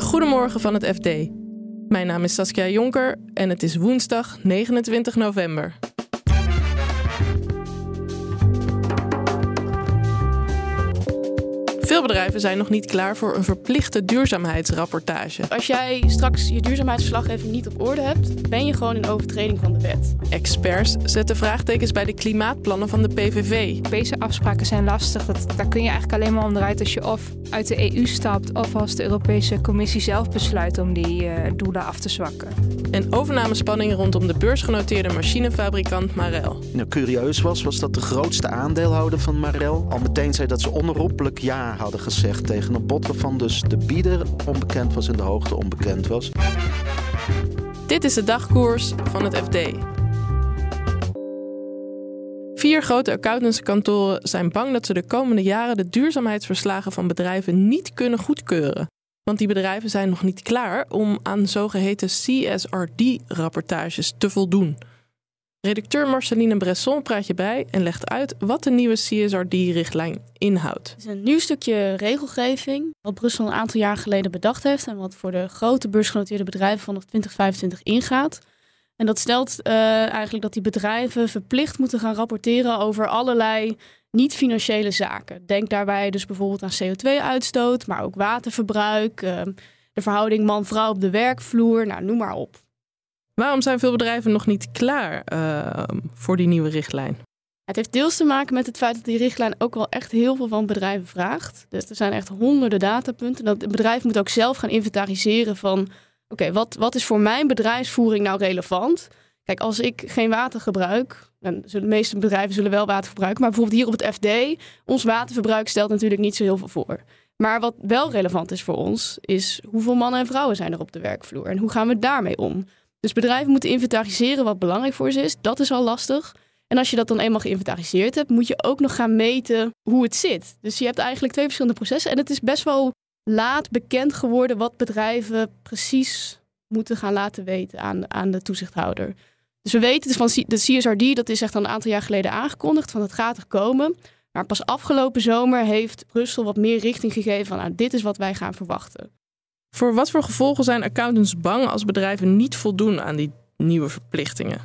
Goedemorgen van het FD. Mijn naam is Saskia Jonker en het is woensdag 29 november. Veel bedrijven zijn nog niet klaar voor een verplichte duurzaamheidsrapportage. Als jij straks je duurzaamheidsverslaggeving niet op orde hebt, ben je gewoon in overtreding van de wet. Experts zetten vraagtekens bij de klimaatplannen van de PVV. Europese afspraken zijn lastig. Dat, daar kun je eigenlijk alleen maar onderuit als je of uit de EU stapt of als de Europese Commissie zelf besluit om die uh, doelen af te zwakken. En overnamespanning rondom de beursgenoteerde machinefabrikant Marel. Nou, curieus was, was dat de grootste aandeelhouder van Marel al meteen zei dat ze onherroepelijk ja hadden gezegd tegen een bod waarvan dus de bieder onbekend was en de hoogte onbekend was. Dit is de dagkoers van het FD. Vier grote accountantskantoren zijn bang dat ze de komende jaren de duurzaamheidsverslagen van bedrijven niet kunnen goedkeuren. Want die bedrijven zijn nog niet klaar om aan zogeheten CSRD-rapportages te voldoen. Redacteur Marceline Bresson praat je bij en legt uit wat de nieuwe CSRD-richtlijn inhoudt. Het is een nieuw stukje regelgeving wat Brussel een aantal jaar geleden bedacht heeft en wat voor de grote beursgenoteerde bedrijven vanaf 2025 ingaat. En dat stelt uh, eigenlijk dat die bedrijven verplicht moeten gaan rapporteren over allerlei niet-financiële zaken. Denk daarbij dus bijvoorbeeld aan CO2-uitstoot, maar ook waterverbruik, uh, de verhouding man-vrouw op de werkvloer, nou, noem maar op. Waarom zijn veel bedrijven nog niet klaar uh, voor die nieuwe richtlijn? Het heeft deels te maken met het feit dat die richtlijn ook wel echt heel veel van bedrijven vraagt. Dus er zijn echt honderden datapunten. Dat het bedrijf moet ook zelf gaan inventariseren van... oké, wat, wat is voor mijn bedrijfsvoering nou relevant? Kijk, als ik geen water gebruik... Zullen de meeste bedrijven zullen wel water verbruiken... maar bijvoorbeeld hier op het FD... ons waterverbruik stelt natuurlijk niet zo heel veel voor. Maar wat wel relevant is voor ons... is hoeveel mannen en vrouwen zijn er op de werkvloer... en hoe gaan we daarmee om? Dus bedrijven moeten inventariseren wat belangrijk voor ze is. Dat is al lastig. En als je dat dan eenmaal geïnventariseerd hebt, moet je ook nog gaan meten hoe het zit. Dus je hebt eigenlijk twee verschillende processen. En het is best wel laat bekend geworden wat bedrijven precies moeten gaan laten weten aan, aan de toezichthouder. Dus we weten dus van de CSRD, dat is echt al een aantal jaar geleden aangekondigd, van het gaat er komen. Maar pas afgelopen zomer heeft Brussel wat meer richting gegeven van nou, dit is wat wij gaan verwachten. Voor wat voor gevolgen zijn accountants bang als bedrijven niet voldoen aan die nieuwe verplichtingen?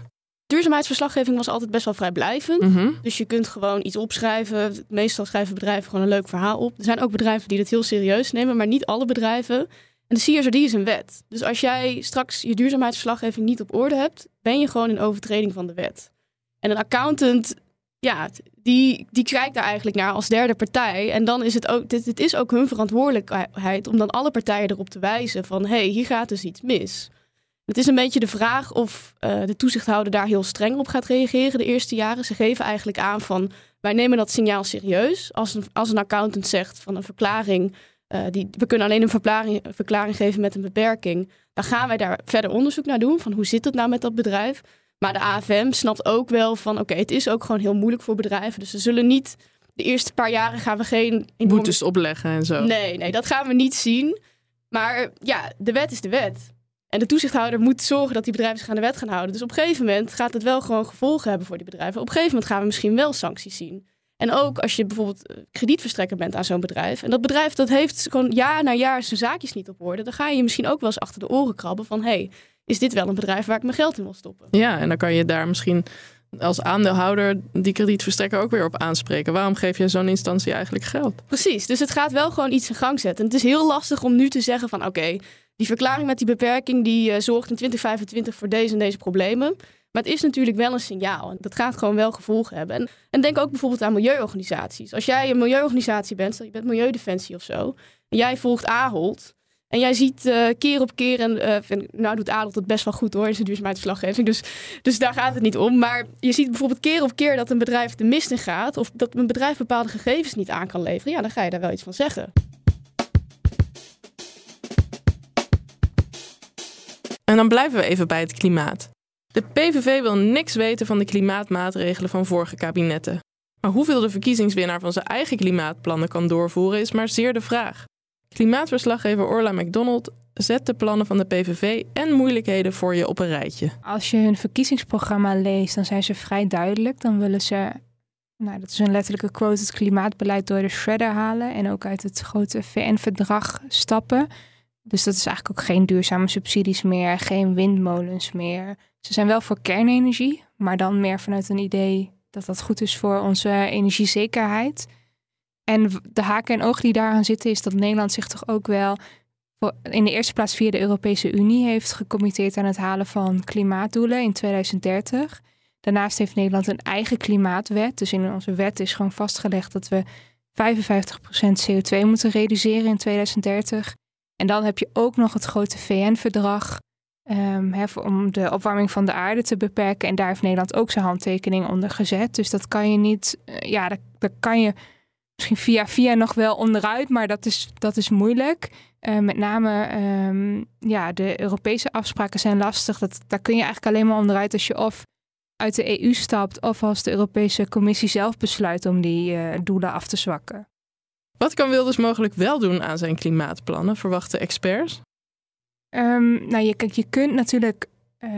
Duurzaamheidsverslaggeving was altijd best wel vrijblijvend. Mhm. Dus je kunt gewoon iets opschrijven. Meestal schrijven bedrijven gewoon een leuk verhaal op. Er zijn ook bedrijven die dit heel serieus nemen, maar niet alle bedrijven. En de CSRD is een wet. Dus als jij straks je duurzaamheidsverslaggeving niet op orde hebt, ben je gewoon in overtreding van de wet. En een accountant, ja, die, die kijkt daar eigenlijk naar als derde partij. En dan is het ook, dit, is ook hun verantwoordelijkheid om dan alle partijen erop te wijzen van hé, hey, hier gaat dus iets mis. Het is een beetje de vraag of uh, de toezichthouder daar heel streng op gaat reageren de eerste jaren. Ze geven eigenlijk aan van wij nemen dat signaal serieus. Als een, als een accountant zegt van een verklaring, uh, die, we kunnen alleen een verklaring, verklaring geven met een beperking. Dan gaan wij daar verder onderzoek naar doen van hoe zit het nou met dat bedrijf. Maar de AFM snapt ook wel van oké, okay, het is ook gewoon heel moeilijk voor bedrijven. Dus ze zullen niet de eerste paar jaren gaan we geen enorme... boetes opleggen en zo. Nee, nee, dat gaan we niet zien. Maar ja, de wet is de wet. En de toezichthouder moet zorgen dat die bedrijven zich aan de wet gaan houden. Dus op een gegeven moment gaat het wel gewoon gevolgen hebben voor die bedrijven. Op een gegeven moment gaan we misschien wel sancties zien. En ook als je bijvoorbeeld kredietverstrekker bent aan zo'n bedrijf. En dat bedrijf dat heeft gewoon jaar na jaar zijn zaakjes niet op orde. Dan ga je misschien ook wel eens achter de oren krabben van... hey, is dit wel een bedrijf waar ik mijn geld in wil stoppen? Ja, en dan kan je daar misschien als aandeelhouder die kredietverstrekker ook weer op aanspreken. Waarom geef je zo'n instantie eigenlijk geld? Precies, dus het gaat wel gewoon iets in gang zetten. Het is heel lastig om nu te zeggen van oké, die verklaring met die beperking die uh, zorgt in 2025 voor deze en deze problemen. Maar het is natuurlijk wel een signaal. En dat gaat gewoon wel gevolgen hebben. En, en, denk ook bijvoorbeeld aan milieuorganisaties. Als jij een milieuorganisatie bent, je bent Milieudefensie of zo, en jij volgt Ahold, en jij ziet eh, keer op keer, en eh, vind, nou doet Adel het best wel goed hoor, in zijn duurzaamheidsverslaggeving. Dus, dus daar gaat het niet om. Maar je ziet bijvoorbeeld keer op keer dat een bedrijf de mist in gaat. Of dat een bedrijf bepaalde gegevens niet aan kan leveren. Ja, dan ga je daar wel iets van zeggen. En dan blijven we even bij het klimaat. De PVV wil niks weten van de klimaatmaatregelen van vorige kabinetten. Maar hoeveel de verkiezingswinnaar van zijn eigen klimaatplannen kan doorvoeren is maar zeer de vraag. Klimaatverslaggever Orla McDonald zet de plannen van de PVV en moeilijkheden voor je op een rijtje. Als je hun verkiezingsprogramma leest, dan zijn ze vrij duidelijk. Dan willen ze, nou dat is een letterlijke quote, het klimaatbeleid door de shredder halen en ook uit het grote VN-verdrag stappen. Dus dat is eigenlijk ook geen duurzame subsidies meer, geen windmolens meer. Ze zijn wel voor kernenergie, maar dan meer vanuit een idee dat dat goed is voor onze energiezekerheid. En de haken en ogen die daaraan zitten, is dat Nederland zich toch ook wel in de eerste plaats via de Europese Unie heeft gecommitteerd aan het halen van klimaatdoelen in 2030. Daarnaast heeft Nederland een eigen klimaatwet. Dus in onze wet is gewoon vastgelegd dat we 55% CO2 moeten reduceren in 2030. En dan heb je ook nog het grote VN-verdrag um, om de opwarming van de aarde te beperken. En daar heeft Nederland ook zijn handtekening onder gezet. Dus dat kan je niet, uh, ja, dat, kan je misschien via via nog wel onderuit, maar dat is, dat is moeilijk. Uh, met name, um, ja, de Europese afspraken zijn lastig. Dat, daar kun je eigenlijk alleen maar onderuit als je of uit de EU stapt of als de Europese Commissie zelf besluit om die uh, doelen af te zwakken. Wat kan Wilders mogelijk wel doen aan zijn klimaatplannen, verwachten experts? Um, nou, je, kijk, je kunt natuurlijk uh,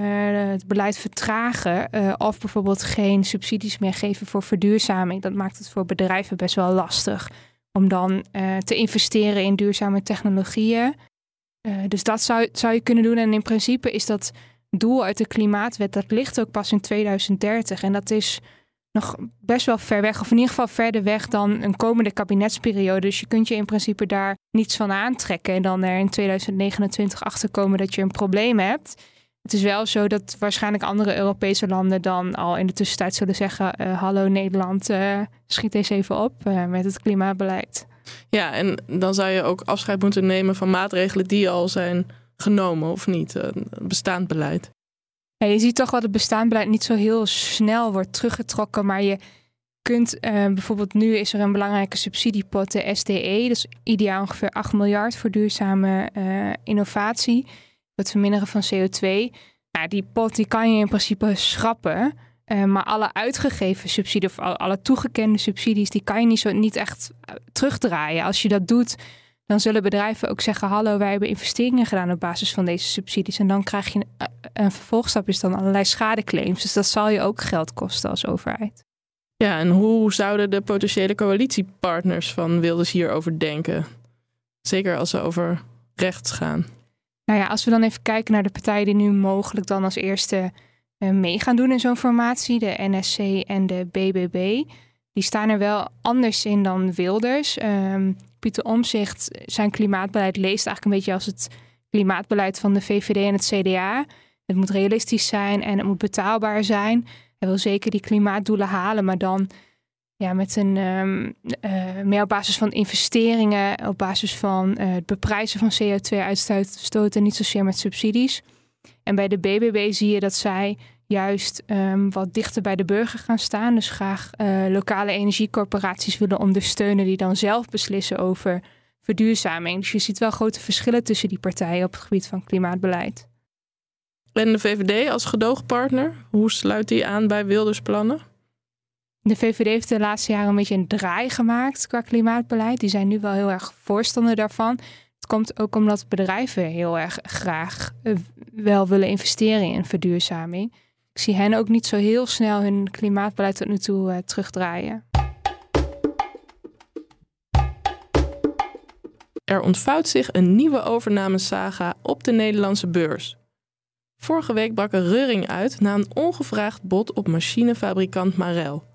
het beleid vertragen uh, of bijvoorbeeld geen subsidies meer geven voor verduurzaming. Dat maakt het voor bedrijven best wel lastig om dan uh, te investeren in duurzame technologieën. dus dat zou, zou je kunnen doen. En in principe is dat doel uit de klimaatwet, dat ligt ook pas in 2030. En dat is nog best wel ver weg, of in ieder geval verder weg dan een komende kabinetsperiode. Dus je kunt je in principe daar niets van aantrekken en dan er in 2029 achterkomen dat je een probleem hebt. Het is wel zo dat waarschijnlijk andere Europese landen dan al in de tussentijd zullen zeggen: uh, Hallo Nederland, uh, schiet eens even op uh, met het klimaatbeleid. Ja, en dan zou je ook afscheid moeten nemen van maatregelen die al zijn genomen, of niet? bestaand beleid. Ja, je ziet toch wel dat het bestaand beleid niet zo heel snel wordt teruggetrokken, maar je kunt bijvoorbeeld nu is er een belangrijke subsidiepot, de SDE, dus ideaal ongeveer 8 miljard voor duurzame innovatie het verminderen van CO2. Nou, die pot die kan je in principe schrappen. Uh, maar alle uitgegeven subsidies of alle toegekende subsidies, die kan je niet, zo, niet echt eh, terugdraaien. Als je dat doet, dan zullen bedrijven ook zeggen: Hallo, wij hebben investeringen gedaan op basis van deze subsidies. En dan krijg je een, eh, een vervolgstap, is dan allerlei schadeclaims. Dus dat zal je ook geld kosten als overheid. Ja, en hoe zouden de potentiële coalitiepartners van Wilders hierover denken? Zeker als ze over rechts gaan. Nou ja, als we dan even kijken naar de partijen die nu mogelijk dan als eerste uh, mee gaan doen in zo'n formatie, de NSC en de BBB, die staan er wel anders in dan Wilders. Um, Pieter Omzicht, zijn klimaatbeleid leest eigenlijk een beetje als het klimaatbeleid van de VVD en het CDA. Het moet realistisch zijn en het moet betaalbaar zijn. Hij wil zeker die klimaatdoelen halen, maar dan ja, met een um, uh, meer op basis van investeringen, op basis van uh, het beprijzen van CO2-uitstoot en niet zozeer met subsidies. En bij de BBB zie je dat zij juist um, wat dichter bij de burger gaan staan. Dus graag uh, lokale energiecorporaties willen ondersteunen die dan zelf beslissen over verduurzaming. Dus je ziet wel grote verschillen tussen die partijen op het gebied van klimaatbeleid. En de VVD als gedoogpartner, hoe sluit die aan bij Wilders plannen? De VVD heeft de laatste jaren een beetje een draai gemaakt qua klimaatbeleid. Die zijn nu wel heel erg voorstander daarvan. Het komt ook omdat bedrijven heel erg graag eh, wel willen investeren in verduurzaming. Ik zie hen ook niet zo heel snel hun klimaatbeleid tot nu toe uh, terugdraaien. Er ontvouwt zich een nieuwe overnamesaga op de Nederlandse beurs. Vorige week brak er reuring uit na een ongevraagd bod op machinefabrikant Marel.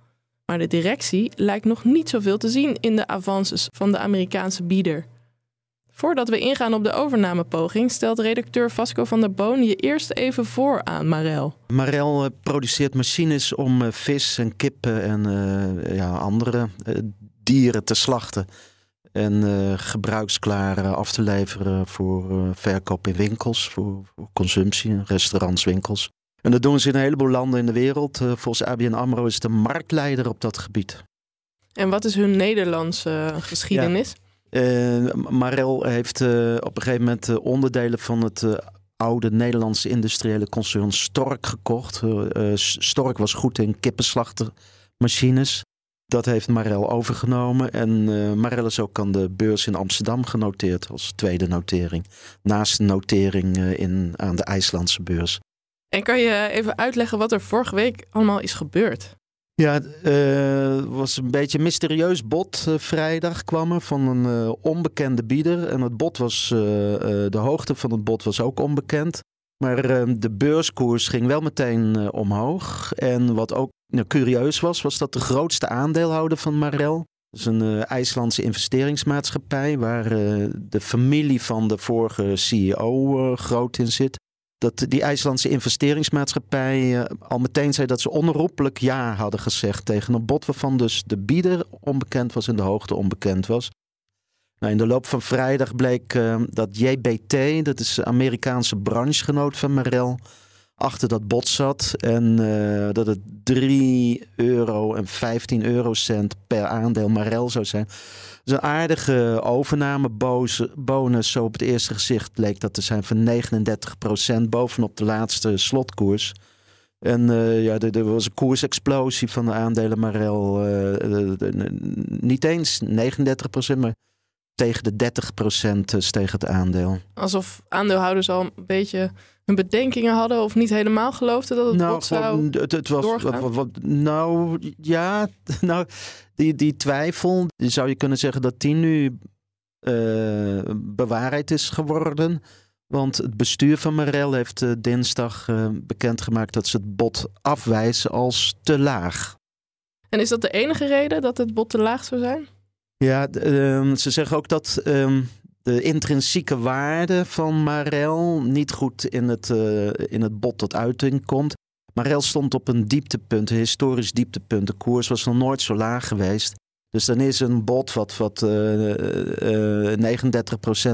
Maar de directie lijkt nog niet zoveel te zien in de avances van de Amerikaanse bieder. Voordat we ingaan op de overnamepoging, stelt redacteur Vasco van der Boon je eerst even voor aan Marel. Marel eh, produceert machines om eh, vis en kippen en uh, ja, andere dieren te slachten. En gebruiksklaar af te leveren voor verkoop in winkels, voor, voor consumptie, restaurants, winkels. En dat doen ze in een heleboel landen in de wereld. Uh, volgens ABN AMRO is de marktleider op dat gebied. En wat is hun Nederlandse geschiedenis? Ja. Uh, Marel heeft uh, op een gegeven moment onderdelen van het oude Nederlandse industriële concern Stork gekocht. Stork was goed in kippenslachtermachines. Dat heeft Marel overgenomen. En Marel is ook aan de beurs in Amsterdam genoteerd als tweede notering. Naast de notering in, aan de IJslandse beurs. En kan je even uitleggen wat er vorige week allemaal is gebeurd? Ja, het uh, was een beetje een mysterieus bod. Uh, vrijdag kwam er van een uh, onbekende bieder. En het bod was, de hoogte van het bod was ook onbekend. Maar de beurskoers ging wel meteen omhoog. En wat ook nou, curieus was, was dat de grootste aandeelhouder van Marel. Is een IJslandse investeringsmaatschappij waar de familie van de vorige CEO groot in zit dat die IJslandse investeringsmaatschappij eh, al meteen zei dat ze onherroepelijk ja hadden gezegd tegen een bod waarvan dus de bieder onbekend was en de hoogte onbekend was. Nou, in de loop van vrijdag bleek uh, dat JBT, dat is Amerikaanse branchegenoot van Marel, achter dat bod zat. En uh, dat het 3 euro en 15 eurocent per aandeel Marel zou zijn is een aardige overnamebonus. Zo op het eerste gezicht leek dat te zijn van 39% bovenop de laatste slotkoers. En uh, ja, er, was een koersexplosie van de aandelen Marel. Uh, niet eens 39%, maar tegen de 30% steeg het aandeel. Alsof aandeelhouders al een beetje hun bedenkingen hadden of niet helemaal geloofden dat het nou, zou het, het was wat, wat, Nou ja, nou die, die twijfel, zou je kunnen zeggen dat die nu uh, bewaarheid is geworden. Want het bestuur van Marel heeft uh, dinsdag uh, bekendgemaakt dat ze het bod afwijzen als te laag. En is dat de enige reden dat het bod te laag zou zijn? Ja, uh, ze zeggen ook dat ehm, de intrinsieke waarde van Marel niet goed in het, in het bod tot uiting komt. Marel stond op een dieptepunt, een historisch dieptepunt. De koers was nog nooit zo laag geweest. Dus dan is een bod wat, wat uh, uh,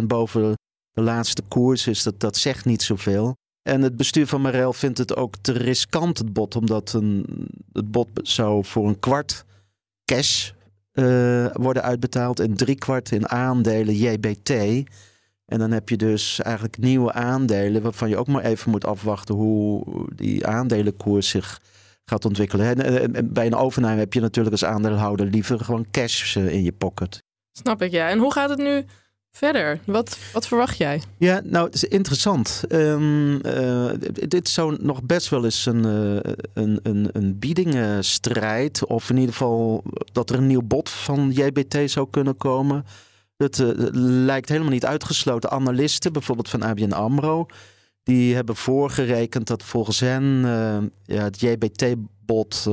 39% boven de laatste koers is, dat, dat zegt niet zoveel. En het bestuur van Marel vindt het ook te riskant, het bod, omdat een, het bod zou voor een kwart cash uh, worden uitbetaald en drie kwart in aandelen JBT. En dan heb je dus eigenlijk nieuwe aandelen, waarvan je ook maar even moet afwachten hoe die aandelenkoers zich gaat ontwikkelen. En bij een overname heb je natuurlijk als aandeelhouder liever gewoon cash eh, in je pocket. Snap ik, ja. En hoe gaat het nu verder? Wat, wat verwacht jij? Ja, nou, het is interessant. Um, uh, dit zou nog best wel eens een, uh, een, een, een biedingenstrijd, of in ieder geval dat er een nieuw bod van JBT zou kunnen komen. Het uh, lijkt helemaal niet uitgesloten. Analisten, bijvoorbeeld van ABN AMRO, die hebben voorgerekend dat volgens hen ja, het JBT-bod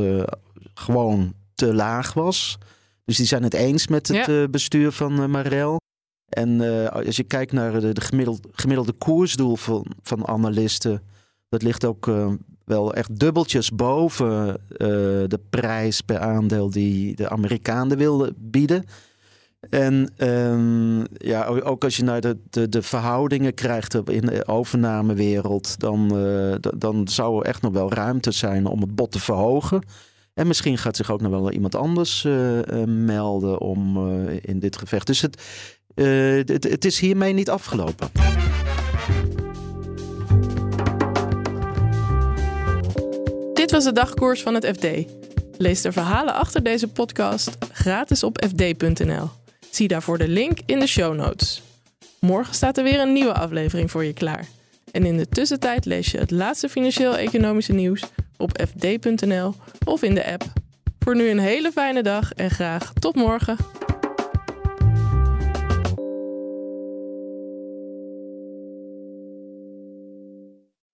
gewoon te laag was. Dus die zijn het eens met het ja. bestuur van Marel. En als je kijkt naar de, de gemiddelde, gemiddelde koersdoel van, van analisten, dat ligt ook wel echt dubbeltjes boven de prijs per aandeel die de Amerikanen wilden bieden. En um, ja, ook als je naar de, de, verhoudingen krijgt in de overnamewereld, dan, dan zou er echt nog wel ruimte zijn om het bod te verhogen. En misschien gaat zich ook nog wel iemand anders melden om in dit gevecht. Dus het, het, het is hiermee niet afgelopen. Dit was de dagkoers van het FD. Lees de verhalen achter deze podcast gratis op fd.nl. Zie daarvoor de link in de show notes. Morgen staat er weer een nieuwe aflevering voor je klaar. En in de tussentijd lees je het laatste financieel-economische nieuws op fd.nl of in de app. Voor nu een hele fijne dag en graag tot morgen.